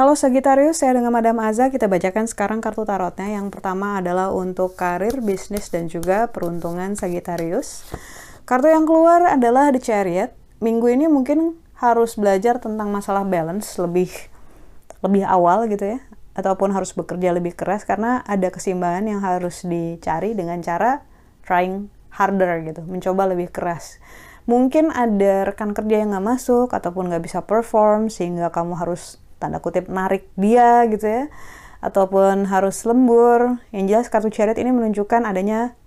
Halo Sagittarius, saya dengan Madam Aza. Kita bacakan sekarang kartu tarotnya. Yang pertama adalah untuk karir, bisnis, dan juga peruntungan Sagittarius. Kartu yang keluar adalah The Chariot. Minggu ini mungkin harus belajar tentang masalah balance lebih lebih awal gitu ya, ataupun harus bekerja lebih keras karena ada keseimbangan yang harus dicari dengan cara trying harder gitu, mencoba lebih keras. Mungkin ada rekan kerja yang nggak masuk ataupun nggak bisa perform sehingga kamu harus tanda kutip narik dia gitu ya ataupun harus lembur. Yang jelas kartu chariot ini menunjukkan adanya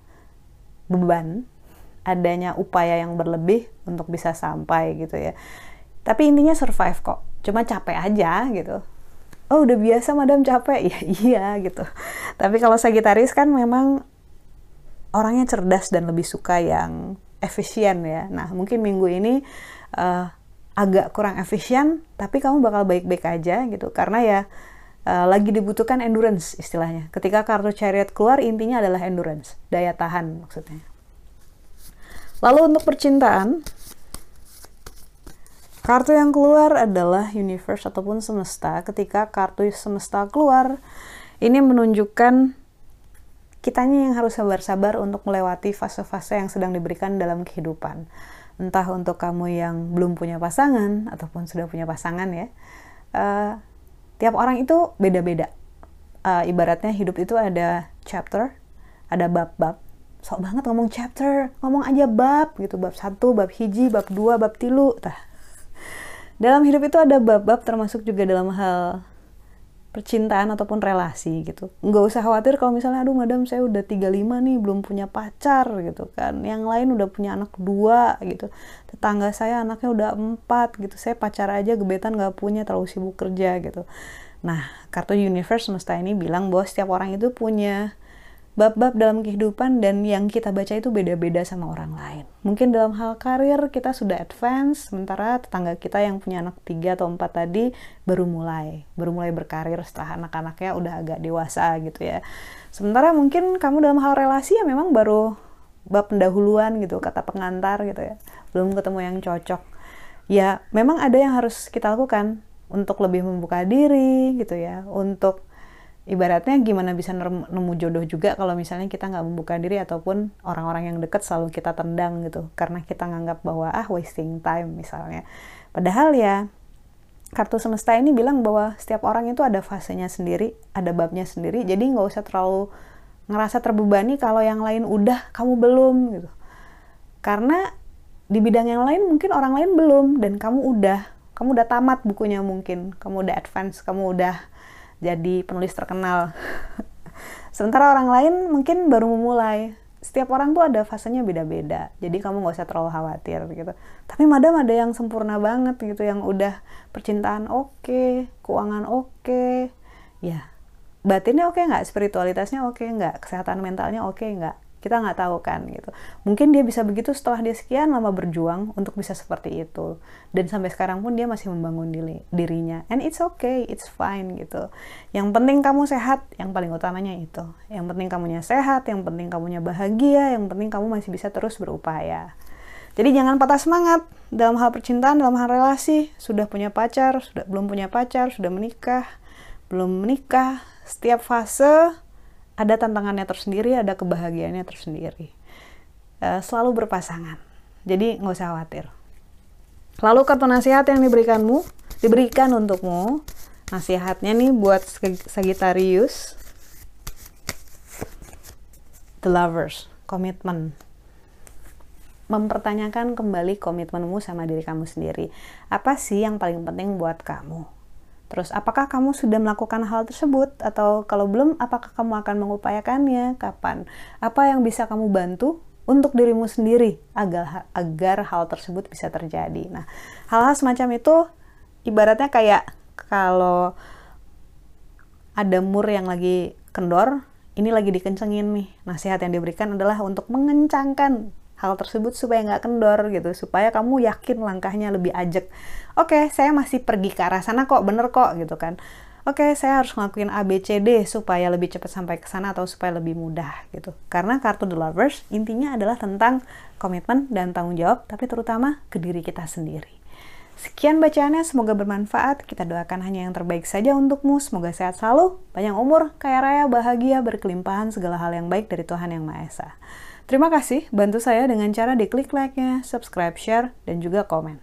beban adanya upaya yang berlebih untuk bisa sampai gitu ya. Tapi intinya survive kok cuma capek aja gitu. Oh udah biasa madam capek? Ya iya gitu. Tapi kalau Sagittarius kan memang orangnya cerdas dan lebih suka yang efisien ya nah mungkin minggu ini uh, agak kurang efisien, tapi kamu bakal baik-baik aja gitu. Karena ya uh, lagi dibutuhkan endurance istilahnya. Ketika kartu chariot keluar, intinya adalah endurance, daya tahan maksudnya. Lalu untuk percintaan, kartu yang keluar adalah universe ataupun semesta. Ketika kartu semesta keluar, ini menunjukkan kitanya yang harus sabar-sabar untuk melewati fase-fase yang sedang diberikan dalam kehidupan. Entah untuk kamu yang belum punya pasangan ataupun sudah punya pasangan ya uh, tiap orang itu beda-beda. Uh, ibaratnya hidup itu ada chapter ada bab-bab. Sok banget ngomong chapter ngomong aja bab gitu bab satu bab hiji bab dua bab tilu tah. Dalam hidup itu ada bab-bab termasuk juga dalam hal percintaan ataupun relasi gitu. Nggak usah khawatir kalau misalnya, aduh madam saya udah 35 nih, belum punya pacar gitu kan. Yang lain udah punya anak dua gitu. Tetangga saya anaknya udah empat gitu. Saya pacar aja gebetan nggak punya, terlalu sibuk kerja gitu. Nah, kartu universe semesta ini bilang bahwa setiap orang itu punya bab-bab dalam kehidupan dan yang kita baca itu beda-beda sama orang lain. Mungkin dalam hal karir kita sudah advance, sementara tetangga kita yang punya anak tiga atau empat tadi baru mulai, baru mulai berkarir setelah anak-anaknya udah agak dewasa gitu ya. Sementara mungkin kamu dalam hal relasi ya memang baru bab pendahuluan gitu, kata pengantar gitu ya. Belum ketemu yang cocok. Ya, memang ada yang harus kita lakukan untuk lebih membuka diri gitu ya, untuk ibaratnya gimana bisa nemu jodoh juga kalau misalnya kita nggak membuka diri ataupun orang-orang yang deket selalu kita tendang gitu. Karena kita nganggap bahwa ah wasting time misalnya. Padahal ya kartu semesta ini bilang bahwa setiap orang itu ada fasenya sendiri ada babnya sendiri. Jadi nggak usah terlalu ngerasa terbebani kalau yang lain udah kamu belum gitu. Karena di bidang yang lain mungkin orang lain belum dan kamu udah. Kamu udah tamat bukunya mungkin. Kamu udah advance kamu udah jadi penulis terkenal. Sementara orang lain mungkin baru memulai. Setiap orang tuh ada fasenya beda-beda. Jadi kamu nggak usah terlalu khawatir gitu. Tapi madam ada yang sempurna banget gitu, yang udah percintaan oke, okay, keuangan oke, okay. ya batinnya oke okay nggak, spiritualitasnya oke okay nggak, kesehatan mentalnya oke okay nggak kita nggak tahu kan gitu. Mungkin dia bisa begitu setelah dia sekian lama berjuang untuk bisa seperti itu. Dan sampai sekarang pun dia masih membangun diri, dirinya. And it's okay it's fine gitu. Yang penting kamu sehat yang paling utamanya itu. Yang penting kamunya sehat yang penting kamunya bahagia yang penting kamu masih bisa terus berupaya. Jadi jangan patah semangat. Dalam hal percintaan, dalam hal relasi, sudah punya pacar, sudah belum punya pacar, sudah menikah, belum menikah, setiap fase ada tantangannya tersendiri, ada kebahagiaannya tersendiri. Uh, selalu berpasangan. Jadi nggak usah khawatir. Lalu kartu nasihat yang diberikanmu, diberikan untukmu. Nasihatnya nih buat Sagittarius. The Lovers, komitmen. Mempertanyakan kembali komitmenmu sama diri kamu sendiri. Apa sih yang paling penting buat kamu? Terus apakah kamu sudah melakukan hal tersebut atau kalau belum apakah kamu akan mengupayakannya? Kapan? Apa yang bisa kamu bantu untuk dirimu sendiri agar agar hal tersebut bisa terjadi. Nah, hal-hal semacam itu ibaratnya kayak kalau ada mur yang lagi kendor, ini lagi dikencengin nih. Nasihat yang diberikan adalah untuk mengencangkan hal tersebut supaya nggak kendor gitu supaya kamu yakin langkahnya lebih ajak oke okay, saya masih pergi ke arah sana kok bener kok gitu kan oke okay, saya harus ngelakuin A, B, C, D supaya lebih cepat sampai ke sana atau supaya lebih mudah gitu. Karena kartu The Lovers intinya adalah tentang komitmen dan tanggung jawab, tapi terutama ke diri kita sendiri. Sekian bacaannya, semoga bermanfaat. Kita doakan hanya yang terbaik saja untukmu. Semoga sehat selalu, panjang umur, kaya raya, bahagia, berkelimpahan segala hal yang baik dari Tuhan Yang Maha Esa. Terima kasih, bantu saya dengan cara diklik like-nya, subscribe, share, dan juga komen.